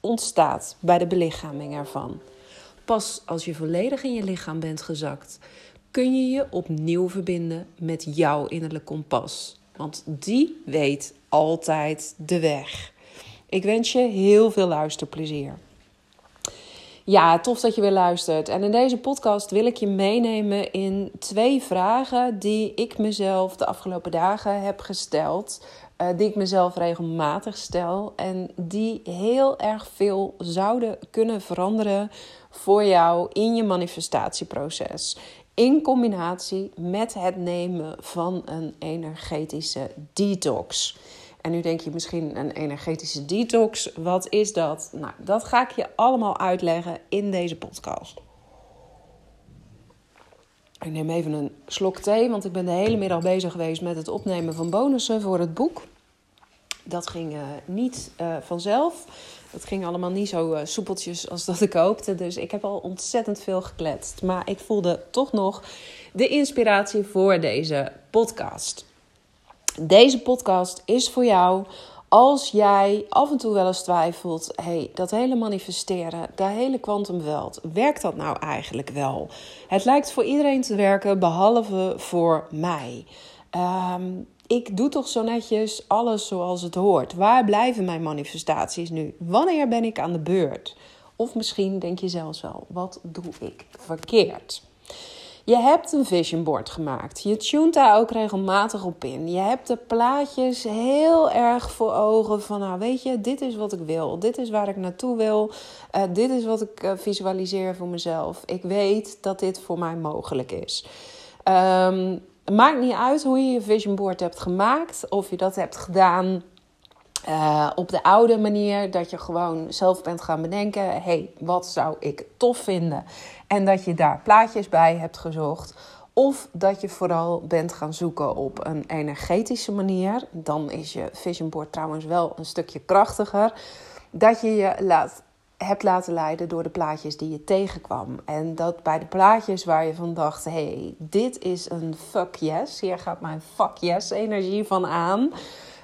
ontstaat bij de belichaming ervan. Pas als je volledig in je lichaam bent gezakt, kun je je opnieuw verbinden met jouw innerlijke kompas. Want die weet altijd de weg. Ik wens je heel veel luisterplezier. Ja, tof dat je weer luistert. En in deze podcast wil ik je meenemen in twee vragen die ik mezelf de afgelopen dagen heb gesteld. Uh, die ik mezelf regelmatig stel. En die heel erg veel zouden kunnen veranderen voor jou in je manifestatieproces. In combinatie met het nemen van een energetische detox. En nu denk je misschien een energetische detox. Wat is dat? Nou, dat ga ik je allemaal uitleggen in deze podcast. Ik neem even een slok thee, want ik ben de hele middag bezig geweest met het opnemen van bonussen voor het boek. Dat ging uh, niet uh, vanzelf. Dat ging allemaal niet zo uh, soepeltjes als dat ik hoopte. Dus ik heb al ontzettend veel gekletst. Maar ik voelde toch nog de inspiratie voor deze podcast. Deze podcast is voor jou als jij af en toe wel eens twijfelt: hey, dat hele manifesteren, dat hele kwantumveld, werkt dat nou eigenlijk wel? Het lijkt voor iedereen te werken, behalve voor mij. Um, ik doe toch zo netjes alles zoals het hoort. Waar blijven mijn manifestaties nu? Wanneer ben ik aan de beurt? Of misschien denk je zelfs wel: wat doe ik verkeerd? Je hebt een vision board gemaakt. Je tunt daar ook regelmatig op in. Je hebt de plaatjes heel erg voor ogen van, nou weet je, dit is wat ik wil. Dit is waar ik naartoe wil. Uh, dit is wat ik uh, visualiseer voor mezelf. Ik weet dat dit voor mij mogelijk is. Het maakt niet uit hoe je je vision board hebt gemaakt. Of je dat hebt gedaan uh, op de oude manier, dat je gewoon zelf bent gaan bedenken: hé, hey, wat zou ik tof vinden? En dat je daar plaatjes bij hebt gezocht. Of dat je vooral bent gaan zoeken op een energetische manier. Dan is je vision board trouwens wel een stukje krachtiger. Dat je je laat, hebt laten leiden door de plaatjes die je tegenkwam. En dat bij de plaatjes waar je van dacht: hé, hey, dit is een fuck yes. Hier gaat mijn fuck yes energie van aan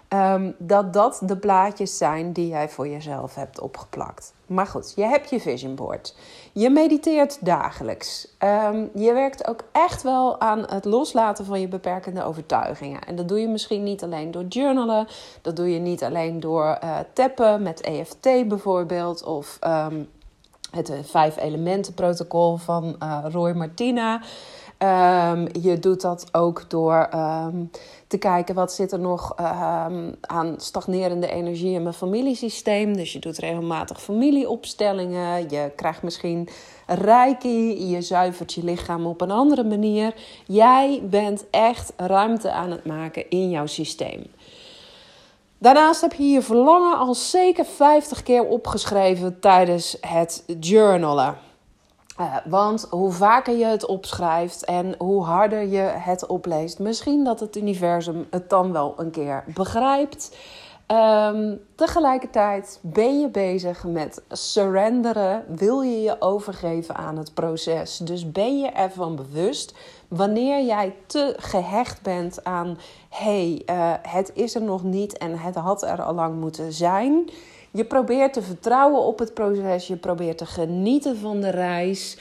Um, dat dat de plaatjes zijn die jij voor jezelf hebt opgeplakt. Maar goed, je hebt je vision board. Je mediteert dagelijks. Um, je werkt ook echt wel aan het loslaten van je beperkende overtuigingen. En dat doe je misschien niet alleen door journalen. Dat doe je niet alleen door uh, tappen met EFT bijvoorbeeld. Of um, het vijf elementen protocol van uh, Roy Martina. Je doet dat ook door te kijken wat zit er nog um, aan stagnerende energie in mijn familiesysteem. Dus je doet regelmatig familieopstellingen. Je krijgt misschien reiki. Je zuivert je lichaam op een andere manier. Jij bent echt ruimte aan het maken in jouw systeem. Daarnaast heb je je verlangen al zeker 50 keer opgeschreven tijdens het journalen. Uh, want hoe vaker je het opschrijft en hoe harder je het opleest, misschien dat het universum het dan wel een keer begrijpt. Um, tegelijkertijd ben je bezig met surrenderen. Wil je je overgeven aan het proces? Dus ben je ervan bewust wanneer jij te gehecht bent aan: hé, hey, uh, het is er nog niet en het had er al lang moeten zijn je probeert te vertrouwen op het proces. Je probeert te genieten van de reis.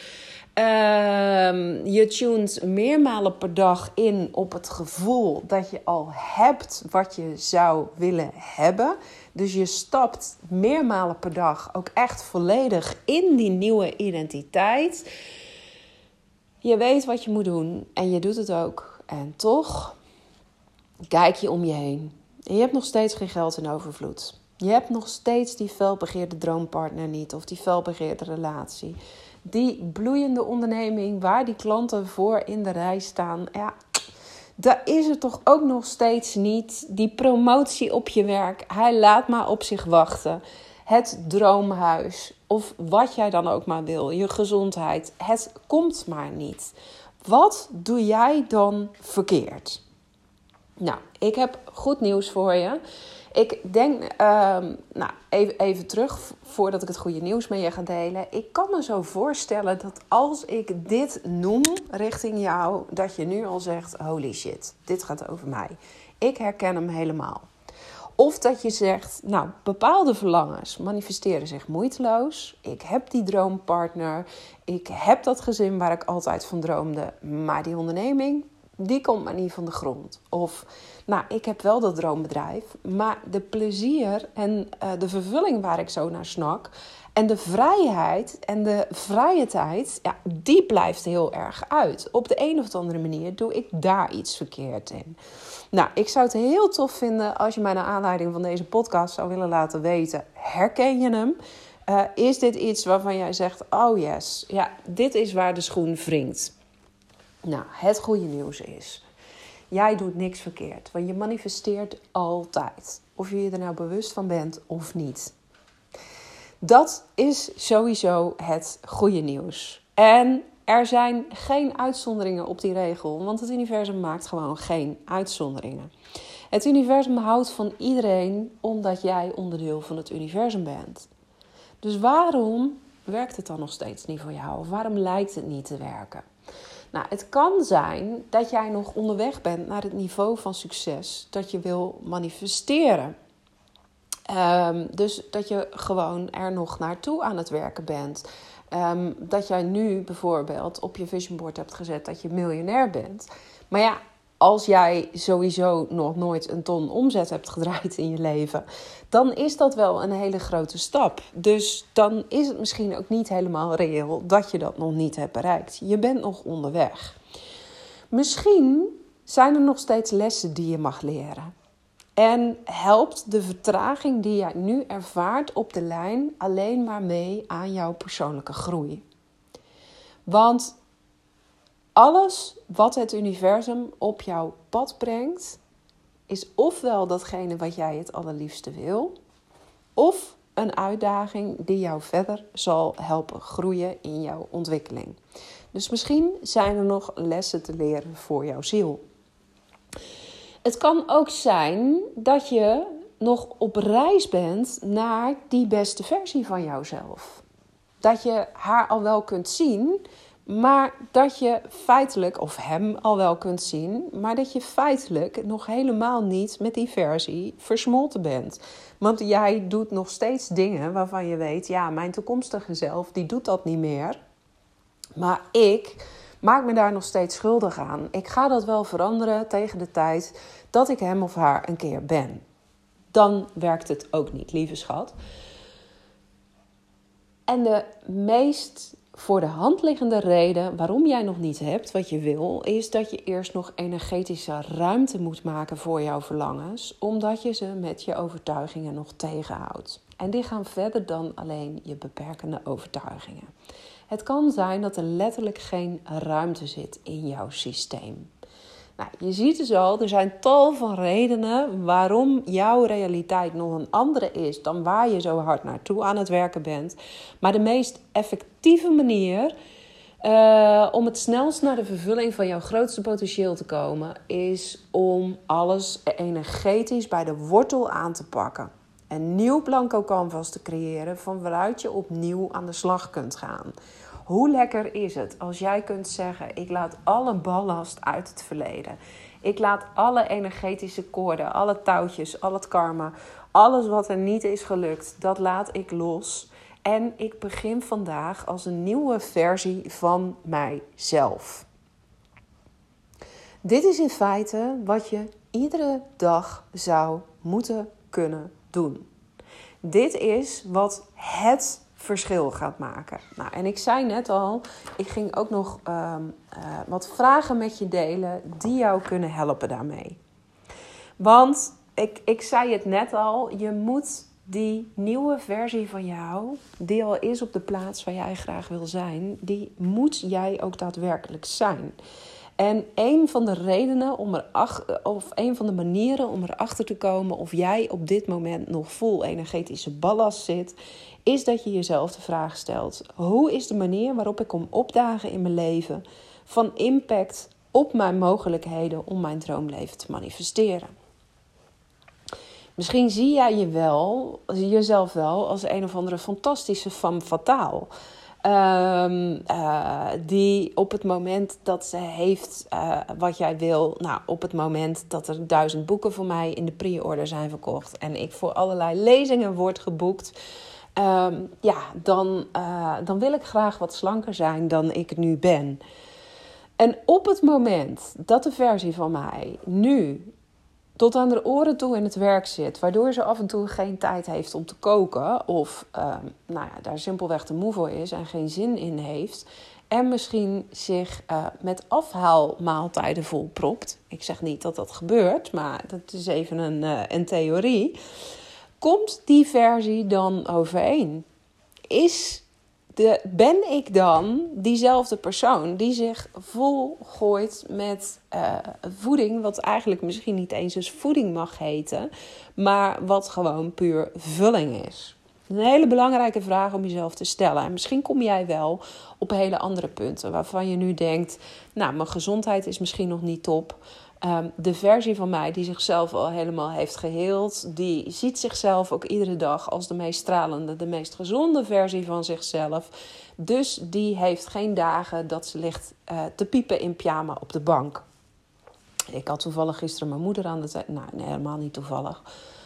Um, je tunt meermalen per dag in op het gevoel dat je al hebt wat je zou willen hebben. Dus je stapt meermalen per dag ook echt volledig in die nieuwe identiteit. Je weet wat je moet doen en je doet het ook. En toch kijk je om je heen. En je hebt nog steeds geen geld in overvloed. Je hebt nog steeds die felbegeerde droompartner niet of die felbegeerde relatie. Die bloeiende onderneming waar die klanten voor in de rij staan. Ja, daar is er toch ook nog steeds niet. Die promotie op je werk, hij laat maar op zich wachten. het droomhuis of wat jij dan ook maar wil, je gezondheid. Het komt maar niet. Wat doe jij dan verkeerd? Nou, ik heb goed nieuws voor je. Ik denk, ehm, nou, even, even terug voordat ik het goede nieuws met je ga delen. Ik kan me zo voorstellen dat als ik dit noem richting jou, dat je nu al zegt: holy shit, dit gaat over mij. Ik herken hem helemaal. Of dat je zegt, nou, bepaalde verlangens manifesteren zich moeiteloos. Ik heb die droompartner. Ik heb dat gezin waar ik altijd van droomde. Maar die onderneming, die komt maar niet van de grond. Of, nou, ik heb wel dat droombedrijf. Maar de plezier en uh, de vervulling waar ik zo naar snak. En de vrijheid en de vrije tijd, ja, die blijft heel erg uit. Op de een of andere manier doe ik daar iets verkeerd in. Nou, ik zou het heel tof vinden als je mij naar aanleiding van deze podcast zou willen laten weten: herken je hem? Uh, is dit iets waarvan jij zegt: oh yes, ja, dit is waar de schoen wringt? Nou, het goede nieuws is: jij doet niks verkeerd, want je manifesteert altijd. Of je je er nou bewust van bent of niet. Dat is sowieso het goede nieuws. En er zijn geen uitzonderingen op die regel, want het universum maakt gewoon geen uitzonderingen. Het universum houdt van iedereen omdat jij onderdeel van het universum bent. Dus waarom werkt het dan nog steeds niet voor jou? Of waarom lijkt het niet te werken? Nou, het kan zijn dat jij nog onderweg bent naar het niveau van succes dat je wil manifesteren. Um, dus dat je gewoon er nog naartoe aan het werken bent. Um, dat jij nu bijvoorbeeld op je vision board hebt gezet dat je miljonair bent. Maar ja, als jij sowieso nog nooit een ton omzet hebt gedraaid in je leven, dan is dat wel een hele grote stap. Dus dan is het misschien ook niet helemaal reëel dat je dat nog niet hebt bereikt. Je bent nog onderweg. Misschien zijn er nog steeds lessen die je mag leren. En helpt de vertraging die jij nu ervaart op de lijn alleen maar mee aan jouw persoonlijke groei. Want alles wat het universum op jouw pad brengt, is ofwel datgene wat jij het allerliefste wil, of een uitdaging die jou verder zal helpen groeien in jouw ontwikkeling. Dus misschien zijn er nog lessen te leren voor jouw ziel. Het kan ook zijn dat je nog op reis bent naar die beste versie van jouzelf. Dat je haar al wel kunt zien, maar dat je feitelijk, of hem al wel kunt zien, maar dat je feitelijk nog helemaal niet met die versie versmolten bent. Want jij doet nog steeds dingen waarvan je weet, ja, mijn toekomstige zelf, die doet dat niet meer. Maar ik maak me daar nog steeds schuldig aan. Ik ga dat wel veranderen tegen de tijd dat ik hem of haar een keer ben. Dan werkt het ook niet, lieve schat. En de meest voor de hand liggende reden waarom jij nog niet hebt wat je wil, is dat je eerst nog energetische ruimte moet maken voor jouw verlangens, omdat je ze met je overtuigingen nog tegenhoudt. En die gaan verder dan alleen je beperkende overtuigingen. Het kan zijn dat er letterlijk geen ruimte zit in jouw systeem. Nou, je ziet dus al, er zijn tal van redenen waarom jouw realiteit nog een andere is dan waar je zo hard naartoe aan het werken bent. Maar de meest effectieve manier uh, om het snelst naar de vervulling van jouw grootste potentieel te komen, is om alles energetisch bij de wortel aan te pakken. Een nieuw blanco canvas te creëren van waaruit je opnieuw aan de slag kunt gaan. Hoe lekker is het als jij kunt zeggen: Ik laat alle ballast uit het verleden. Ik laat alle energetische koorden, alle touwtjes, al het karma, alles wat er niet is gelukt, dat laat ik los. En ik begin vandaag als een nieuwe versie van mijzelf. Dit is in feite wat je iedere dag zou moeten kunnen doen. Dit is wat het verschil gaat maken. Nou, en ik zei net al, ik ging ook nog ehm, eh, wat vragen met je delen die jou kunnen helpen daarmee. Want ik, ik zei het net al, je moet die nieuwe versie van jou, die al is op de plaats waar jij graag wil zijn, die moet jij ook daadwerkelijk zijn. En een van de redenen om er of een van de manieren om erachter te komen of jij op dit moment nog vol energetische ballast zit, is dat je jezelf de vraag stelt: hoe is de manier waarop ik kom opdagen in mijn leven van impact op mijn mogelijkheden om mijn droomleven te manifesteren? Misschien zie jij je wel, jezelf wel als een of andere fantastische femme fatale. Um, die op het moment dat ze heeft uh, wat jij wil, nou, op het moment dat er duizend boeken voor mij in de pre-order zijn verkocht en ik voor allerlei lezingen word geboekt, um, ja, dan, uh, dan wil ik graag wat slanker zijn dan ik nu ben. En op het moment dat de versie van mij nu tot aan de oren toe in het werk zit, waardoor ze af en toe geen tijd heeft om te koken of uh, nou ja, daar simpelweg te moe voor is en geen zin in heeft en misschien zich uh, met afhaalmaaltijden volpropt. Ik zeg niet dat dat gebeurt, maar dat is even een, uh, een theorie. Komt die versie dan overeen? Is ben ik dan diezelfde persoon die zich vol gooit met uh, voeding, wat eigenlijk misschien niet eens eens voeding mag heten, maar wat gewoon puur vulling is? Een hele belangrijke vraag om jezelf te stellen. En misschien kom jij wel op hele andere punten waarvan je nu denkt: Nou, mijn gezondheid is misschien nog niet top. Um, de versie van mij die zichzelf al helemaal heeft geheeld, die ziet zichzelf ook iedere dag als de meest stralende, de meest gezonde versie van zichzelf. Dus die heeft geen dagen dat ze ligt uh, te piepen in pyjama op de bank. Ik had toevallig gisteren mijn moeder aan de telefoon. Nou, nee, helemaal niet toevallig.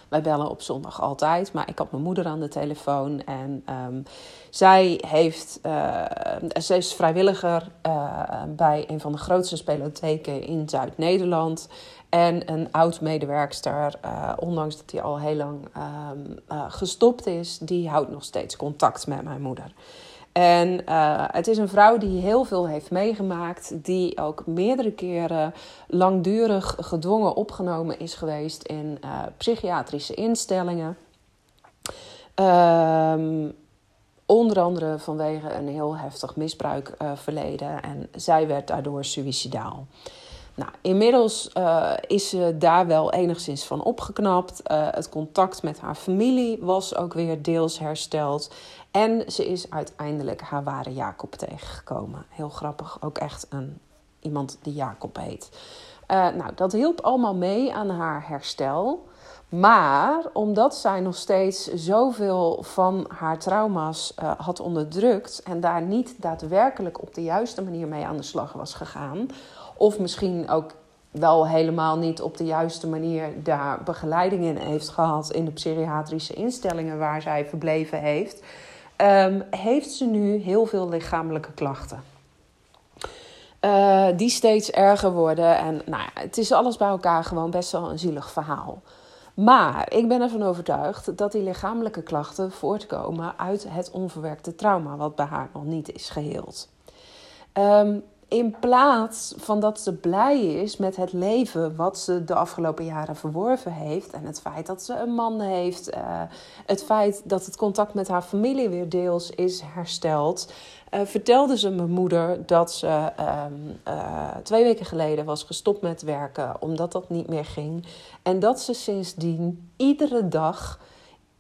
Wij bellen op zondag altijd, maar ik had mijn moeder aan de telefoon en um, zij heeft, uh, zij is vrijwilliger uh, bij een van de grootste spelotheken in Zuid-Nederland. En een oud medewerkster, uh, ondanks dat hij al heel lang uh, gestopt is, die houdt nog steeds contact met mijn moeder. En uh, het is een vrouw die heel veel heeft meegemaakt, die ook meerdere keren langdurig gedwongen opgenomen is geweest in uh, psychiatrische instellingen. Um, onder andere vanwege een heel heftig misbruikverleden. Uh, en zij werd daardoor suicidaal. Nou, inmiddels uh, is ze daar wel enigszins van opgeknapt. Uh, het contact met haar familie was ook weer deels hersteld. En ze is uiteindelijk haar ware Jacob tegengekomen. Heel grappig, ook echt een, iemand die Jacob heet. Uh, nou, dat hielp allemaal mee aan haar herstel. Maar omdat zij nog steeds zoveel van haar trauma's had onderdrukt en daar niet daadwerkelijk op de juiste manier mee aan de slag was gegaan, of misschien ook wel helemaal niet op de juiste manier daar begeleiding in heeft gehad in de psychiatrische instellingen waar zij verbleven heeft, um, heeft ze nu heel veel lichamelijke klachten. Uh, die steeds erger worden. En nou het is alles bij elkaar gewoon best wel een zielig verhaal. Maar ik ben ervan overtuigd dat die lichamelijke klachten voortkomen uit het onverwerkte trauma, wat bij haar nog niet is geheeld. Um, in plaats van dat ze blij is met het leven wat ze de afgelopen jaren verworven heeft. En het feit dat ze een man heeft. Uh, het feit dat het contact met haar familie weer deels is hersteld. Uh, vertelde ze mijn moeder dat ze uh, twee weken geleden was gestopt met werken omdat dat niet meer ging. En dat ze sindsdien iedere dag.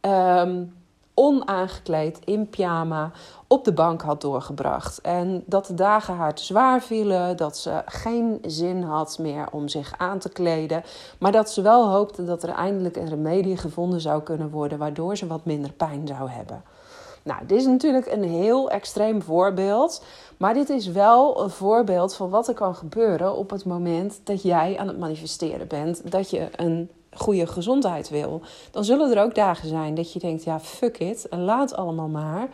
Um, onaangekleed in pyjama op de bank had doorgebracht. En dat de dagen haar te zwaar vielen, dat ze geen zin had meer om zich aan te kleden. Maar dat ze wel hoopte dat er eindelijk een remedie gevonden zou kunnen worden, waardoor ze wat minder pijn zou hebben. Nou, dit is natuurlijk een heel extreem voorbeeld. Maar dit is wel een voorbeeld van wat er kan gebeuren op het moment dat jij aan het manifesteren bent. Dat je een goede gezondheid wil. Dan zullen er ook dagen zijn dat je denkt: ja, fuck it, laat allemaal maar.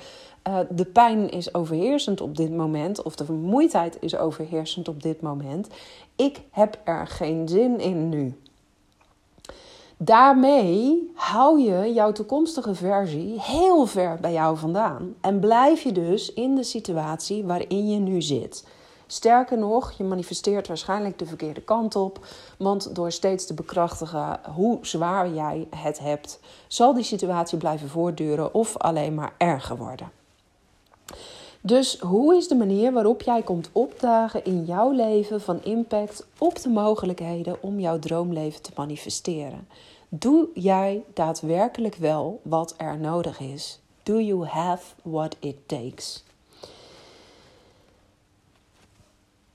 Uh, de pijn is overheersend op dit moment, of de vermoeidheid is overheersend op dit moment. Ik heb er geen zin in nu. Daarmee hou je jouw toekomstige versie heel ver bij jou vandaan. En blijf je dus in de situatie waarin je nu zit. Sterker nog, je manifesteert waarschijnlijk de verkeerde kant op. Want door steeds te bekrachtigen hoe zwaar jij het hebt, zal die situatie blijven voortduren of alleen maar erger worden. Dus hoe is de manier waarop jij komt opdagen in jouw leven van impact op de mogelijkheden om jouw droomleven te manifesteren? Doe jij daadwerkelijk wel wat er nodig is? Do you have what it takes?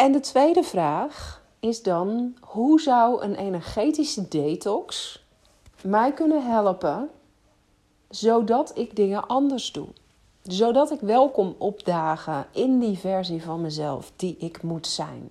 En de tweede vraag is dan: hoe zou een energetische detox mij kunnen helpen zodat ik dingen anders doe? Zodat ik welkom opdagen in die versie van mezelf die ik moet zijn.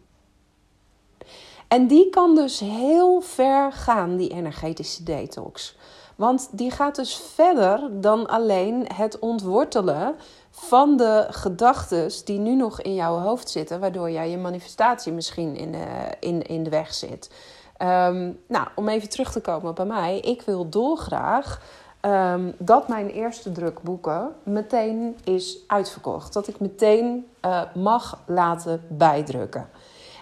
En die kan dus heel ver gaan, die energetische detox. Want die gaat dus verder dan alleen het ontwortelen van de gedachten die nu nog in jouw hoofd zitten, waardoor jij je manifestatie misschien in de, in, in de weg zit. Ehm, nou, om even terug te komen bij mij. Ik wil dolgraag um, dat mijn eerste druk boeken meteen is uitverkocht. Dat ik meteen uh, mag laten bijdrukken.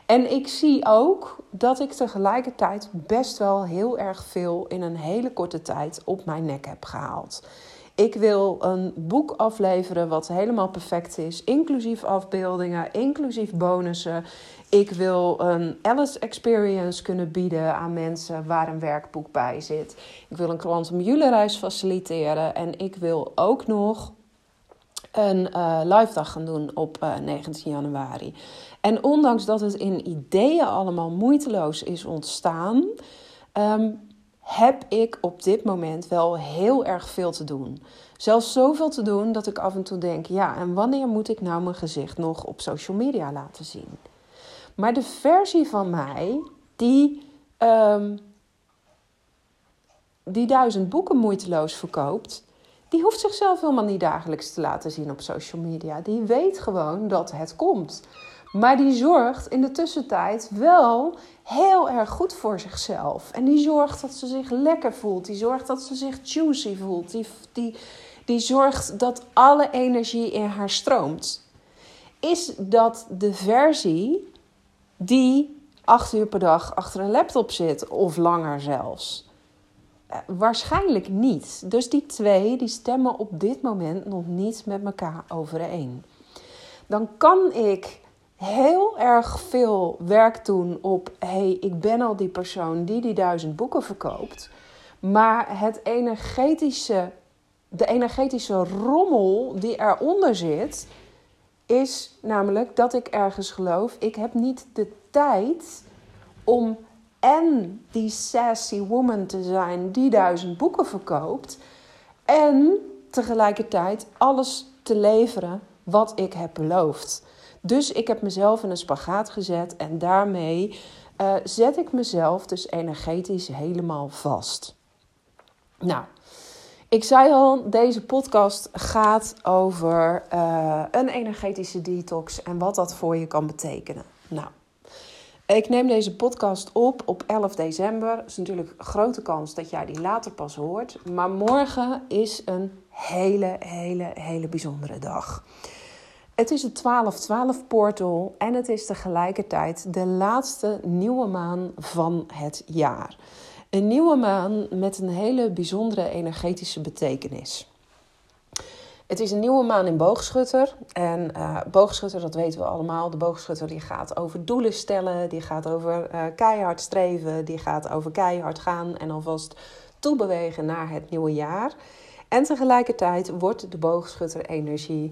En ik zie ook dat ik tegelijkertijd best wel heel erg veel in een hele korte tijd op mijn nek heb gehaald. Ik wil een boek afleveren wat helemaal perfect is, inclusief afbeeldingen, inclusief bonussen. Ik wil een Alice Experience kunnen bieden aan mensen waar een werkboek bij zit. Ik wil een Quantum reis faciliteren en ik wil ook nog een uh, live dag gaan doen op uh, eh, 19 januari. En ondanks dat het in ideeën allemaal moeiteloos is ontstaan, ehm, heb ik op dit moment wel heel erg veel te doen. Zelfs zoveel te doen dat ik af en toe denk: ja, en wanneer moet ik nou mijn gezicht nog op social media laten zien? Maar de versie van mij die, um, die duizend boeken moeiteloos verkoopt, die hoeft zichzelf helemaal niet dagelijks te laten zien op social media. Die weet gewoon dat het komt. Maar die zorgt in de tussentijd wel heel erg goed voor zichzelf. En die zorgt dat ze zich lekker voelt. Die zorgt dat ze zich juicy voelt. Die, die, die zorgt dat alle energie in haar stroomt. Is dat de versie die acht uur per dag achter een laptop zit, of langer zelfs? Eh, waarschijnlijk niet. Dus die twee die stemmen op dit moment nog niet met elkaar overeen. Dan kan ik heel erg veel werk doen op: hey, ik ben al die persoon die die duizend boeken verkoopt. Maar het energetische, de energetische rommel die eronder zit, is namelijk dat ik ergens geloof: ik heb niet de tijd om en die sassy woman te zijn die duizend boeken verkoopt. En tegelijkertijd alles te leveren wat ik heb beloofd. Dus ik heb mezelf in een spagaat gezet en daarmee uh, zet ik mezelf dus energetisch helemaal vast. Nou, ik zei al, deze podcast gaat over uh, een energetische detox en wat dat voor je kan betekenen. Nou, ik neem deze podcast op op 11 december. Het is natuurlijk een grote kans dat jij die later pas hoort. Maar morgen is een hele, hele, hele bijzondere dag. Het is het 12-12 portal en het is tegelijkertijd de laatste nieuwe maan van het jaar. Een nieuwe maan met een hele bijzondere energetische betekenis. Het is een nieuwe maan in boogschutter. En uh, boogschutter, dat weten we allemaal. De boogschutter die gaat over doelen stellen, die gaat over uh, keihard streven, die gaat over keihard gaan en alvast toebewegen naar het nieuwe jaar. En tegelijkertijd wordt de boogschutter energie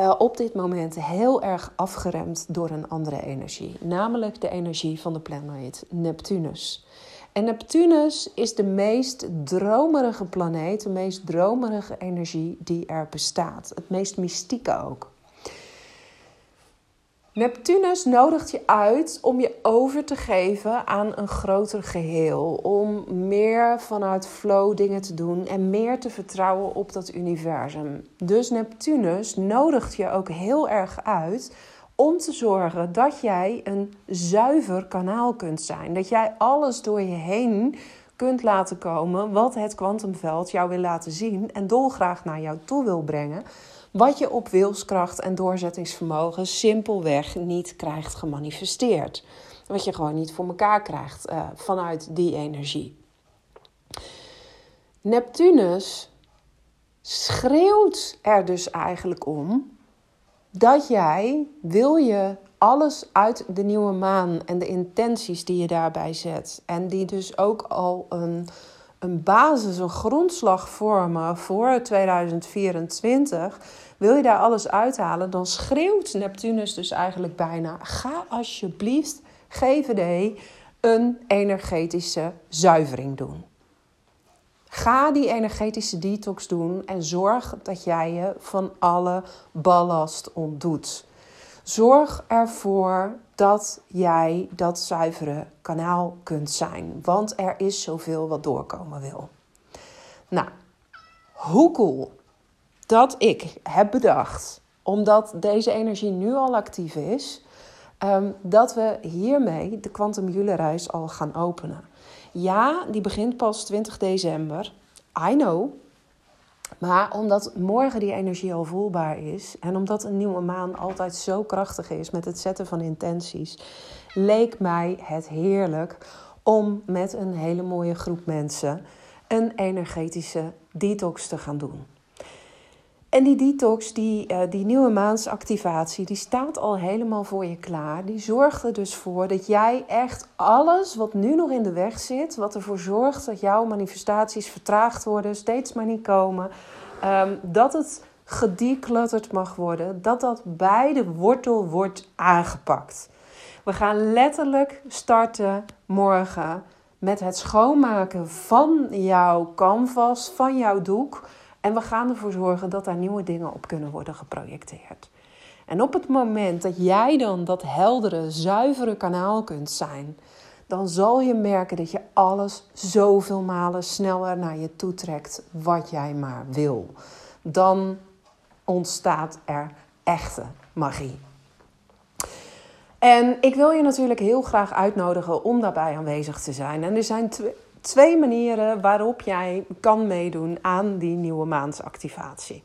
uh, op dit moment heel erg afgeremd door een andere energie, namelijk de energie van de planeet Neptunus. En Neptunus is de meest dromerige planeet, de meest dromerige energie die er bestaat. Het meest mystieke ook. Neptunus nodigt je uit om je over te geven aan een groter geheel. Om meer vanuit flow dingen te doen en meer te vertrouwen op dat universum. Dus Neptunus nodigt je ook heel erg uit om te zorgen dat jij een zuiver kanaal kunt zijn. Dat jij alles door je heen kunt laten komen wat het kwantumveld jou wil laten zien en dolgraag naar jou toe wil brengen. Wat je op wilskracht en doorzettingsvermogen simpelweg niet krijgt gemanifesteerd. Wat je gewoon niet voor elkaar krijgt uh, vanuit die energie. Neptunus schreeuwt er dus eigenlijk om dat jij, wil je alles uit de nieuwe maan en de intenties die je daarbij zet, en die dus ook al een, een basis, een grondslag vormen voor 2024, wil je daar alles uithalen, dan schreeuwt Neptunus dus eigenlijk bijna: ga alsjeblieft GVD een energetische zuivering doen. Ga die energetische detox doen en zorg dat jij je van alle ballast ontdoet. Zorg ervoor dat jij dat zuivere kanaal kunt zijn, want er is zoveel wat doorkomen wil. Nou, hoe cool dat ik heb bedacht, omdat deze energie nu al actief is, ehm, dat we hiermee de Quantum reis al gaan openen. Ja, die begint pas 20 december. I know. Maar omdat morgen die energie al voelbaar is en omdat een nieuwe maan altijd zo krachtig is met het zetten van intenties, leek mij het heerlijk om met een hele mooie groep mensen een energetische detox te gaan doen. En die detox, die, uh, die nieuwe maansactivatie, die staat al helemaal voor je klaar. Die zorgt er dus voor dat jij echt alles wat nu nog in de weg zit, wat ervoor zorgt dat jouw manifestaties vertraagd worden, steeds maar niet komen, um, dat het gedeclutterd mag worden, dat dat bij de wortel wordt aangepakt. We gaan letterlijk starten morgen met het schoonmaken van jouw canvas, van jouw doek en we gaan ervoor zorgen dat daar nieuwe dingen op kunnen worden geprojecteerd. En op het moment dat jij dan dat heldere, zuivere kanaal kunt zijn, dan zal je merken dat je alles zoveel malen sneller naar je toe trekt wat jij maar wil. Dan ontstaat er echte magie. En ik wil je natuurlijk heel graag uitnodigen om daarbij aanwezig te zijn. En er zijn twee twee manieren waarop jij kan meedoen aan die nieuwe maansactivatie.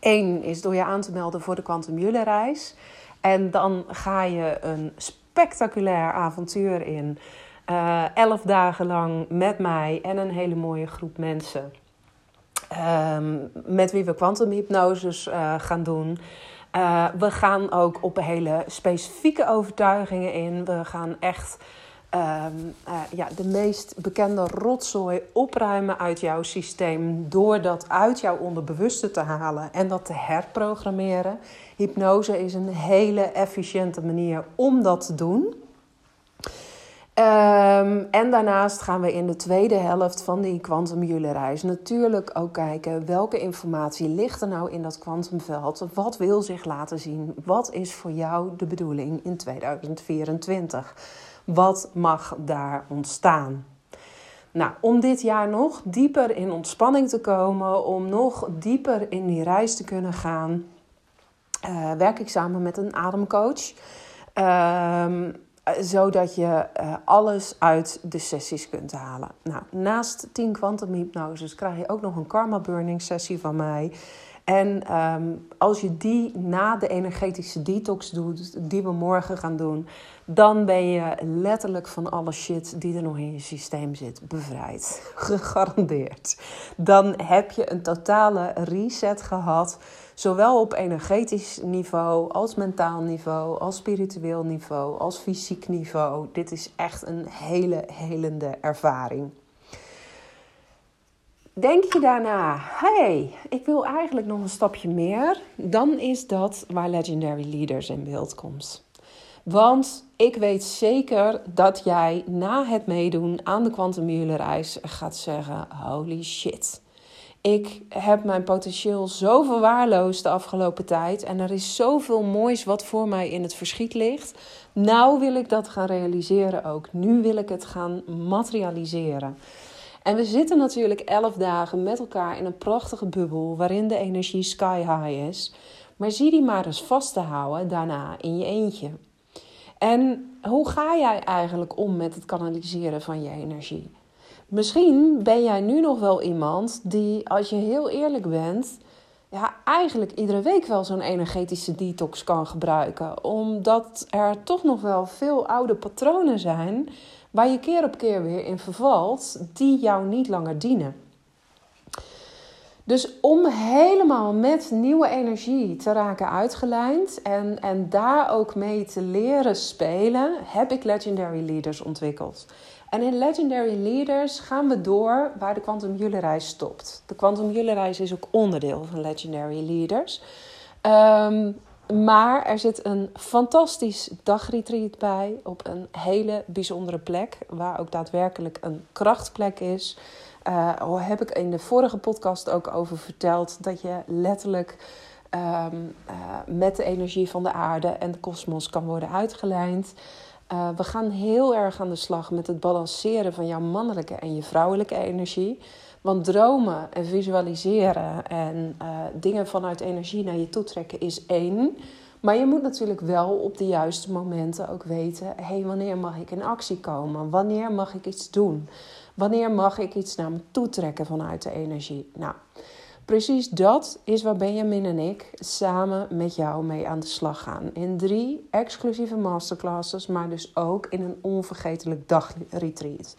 Eén is door je aan te melden voor de Quantum reis. En dan ga je een spectaculair avontuur in. Uh, elf dagen lang met mij en een hele mooie groep mensen. Um, met wie we kwantumhypnoses uh, gaan doen. Uh, we gaan ook op hele specifieke overtuigingen in. We gaan echt um, uh, ja, de meest bekende rotzooi opruimen uit jouw systeem. Door dat uit jouw onderbewuste te halen en dat te herprogrammeren. Hypnose is een hele efficiënte manier om dat te doen. Um, en daarnaast gaan we in de tweede helft van die kwantumjulereis natuurlijk ook kijken welke informatie ligt er nou in dat kwantumveld. Wat wil zich laten zien? Wat is voor jou de bedoeling in 2024? Wat mag daar ontstaan? Nou, om dit jaar nog dieper in ontspanning te komen, om nog dieper in die reis te kunnen gaan, uh, werk ik samen met een ademcoach. Uh, zodat je uh, alles uit de sessies kunt halen. Nou, naast 10 kwantumhypnoses krijg je ook nog een karma burning sessie van mij. En um, als je die na de energetische detox doet, die we morgen gaan doen, dan ben je letterlijk van alle shit die er nog in je systeem zit bevrijd. Gegarandeerd. Dan heb je een totale reset gehad, zowel op energetisch niveau, als mentaal niveau, als spiritueel niveau, als fysiek niveau. Dit is echt een hele helende ervaring. Denk je daarna, hey, ik wil eigenlijk nog een stapje meer, dan is dat waar Legendary Leaders in beeld komt. Want ik weet zeker dat jij na het meedoen aan de Quantum reis gaat zeggen: holy shit. Ik heb mijn potentieel zo verwaarloosd de afgelopen tijd. En er is zoveel moois wat voor mij in het verschiet ligt. Nou wil ik dat gaan realiseren ook. Nu wil ik het gaan materialiseren. En we zitten natuurlijk elf dagen met elkaar in een prachtige bubbel waarin de energie sky high is. Maar zie die maar eens vast te houden daarna in je eentje. En hoe ga jij eigenlijk om met het kanaliseren van je energie? Misschien ben jij nu nog wel iemand die, als je heel eerlijk bent, ja, eigenlijk iedere week wel zo'n energetische detox kan gebruiken. Omdat er toch nog wel veel oude patronen zijn waar je keer op keer weer in vervalt, die jou niet langer dienen. Dus om helemaal met nieuwe energie te raken uitgelijnd en, en daar ook mee te leren spelen, heb ik Legendary Leaders ontwikkeld. En in Legendary Leaders gaan we door waar de Quantum Reis stopt. De Quantum Reis is ook onderdeel van Legendary Leaders. Um, maar er zit een fantastisch dagretreat bij op een hele bijzondere plek, waar ook daadwerkelijk een krachtplek is. Uh, heb ik in de vorige podcast ook over verteld dat je letterlijk ehm, eh, met de energie van de aarde en de kosmos kan worden uitgelijnd. Uh, we gaan heel erg aan de slag met het balanceren van jouw mannelijke en je vrouwelijke energie. Want dromen en visualiseren en uh, dingen vanuit energie naar je toe trekken is één. Maar je moet natuurlijk wel op de juiste momenten ook weten: hé, hey, wanneer mag ik in actie komen? Wanneer mag ik iets doen? Wanneer mag ik iets naar me toe trekken vanuit de energie? Nou, precies dat is waar Benjamin en ik samen met jou mee aan de slag gaan. In drie exclusieve masterclasses, maar dus ook in een onvergetelijk dagretreat.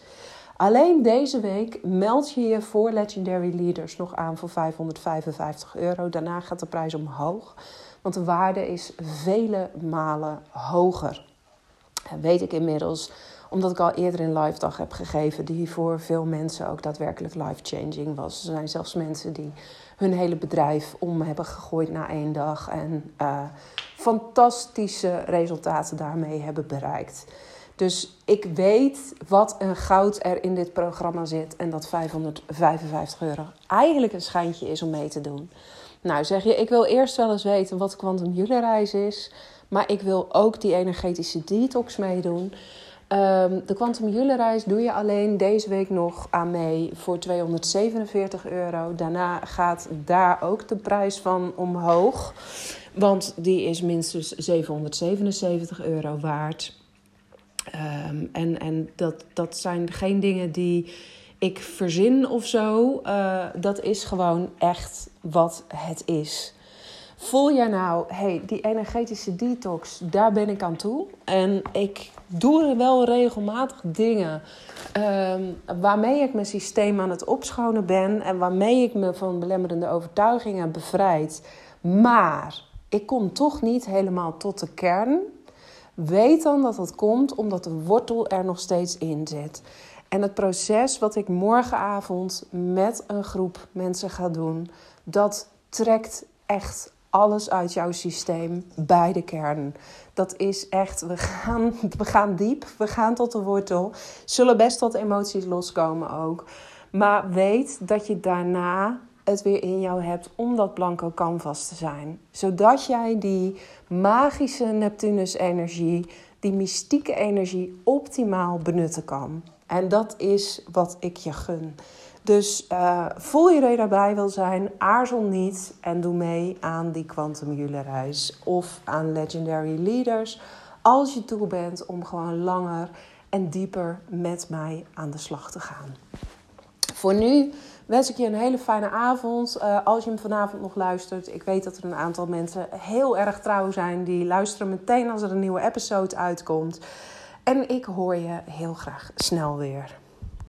Alleen deze week meld je je voor Legendary Leaders nog aan voor 555 euro. Daarna gaat de prijs omhoog, want de waarde is vele malen hoger. En weet ik inmiddels, omdat ik al eerder een live dag heb gegeven, die voor veel mensen ook daadwerkelijk life-changing was. Er zijn zelfs mensen die hun hele bedrijf om hebben gegooid na één dag en uh, fantastische resultaten daarmee hebben bereikt. Dus ik weet wat een goud er in dit programma zit. En dat 555 euro eigenlijk een schijntje is om mee te doen. Nou, zeg je, ik wil eerst wel eens weten wat Quantum reis is. Maar ik wil ook die energetische detox meedoen. Um, de Quantum reis doe je alleen deze week nog aan mee voor 247 euro. Daarna gaat daar ook de prijs van omhoog. Want die is minstens 777 euro waard. Um, en en dat, dat zijn geen dingen die ik verzin of zo. Uh, dat is gewoon echt wat het is. Voel jij nou, hey, die energetische detox, daar ben ik aan toe. En ik doe wel regelmatig dingen um, waarmee ik mijn systeem aan het opschonen ben. En waarmee ik me van belemmerende overtuigingen bevrijd. Maar ik kom toch niet helemaal tot de kern Weet dan dat het komt omdat de wortel er nog steeds in zit. En het proces wat ik morgenavond met een groep mensen ga doen, dat trekt echt alles uit jouw systeem bij de kern. Dat is echt, we gaan, we gaan diep, we gaan tot de wortel. Zullen best wat emoties loskomen ook. Maar weet dat je daarna het weer in jou hebt om dat blanco canvas te zijn. Zodat jij die magische Neptunus-energie, die mystieke energie optimaal benutten kan. En dat is wat ik je gun. Dus uh, voel je daarbij wil zijn, aarzel niet en doe mee aan die Quantum reis of aan Legendary Leaders. Als je toe bent om gewoon langer en dieper met mij aan de slag te gaan. Voor nu wens ik je een hele fijne avond. Uh, als je hem vanavond nog luistert. Ik weet dat er een aantal mensen heel erg trouw zijn. Die luisteren meteen als er een nieuwe episode uitkomt. En ik hoor je heel graag snel weer.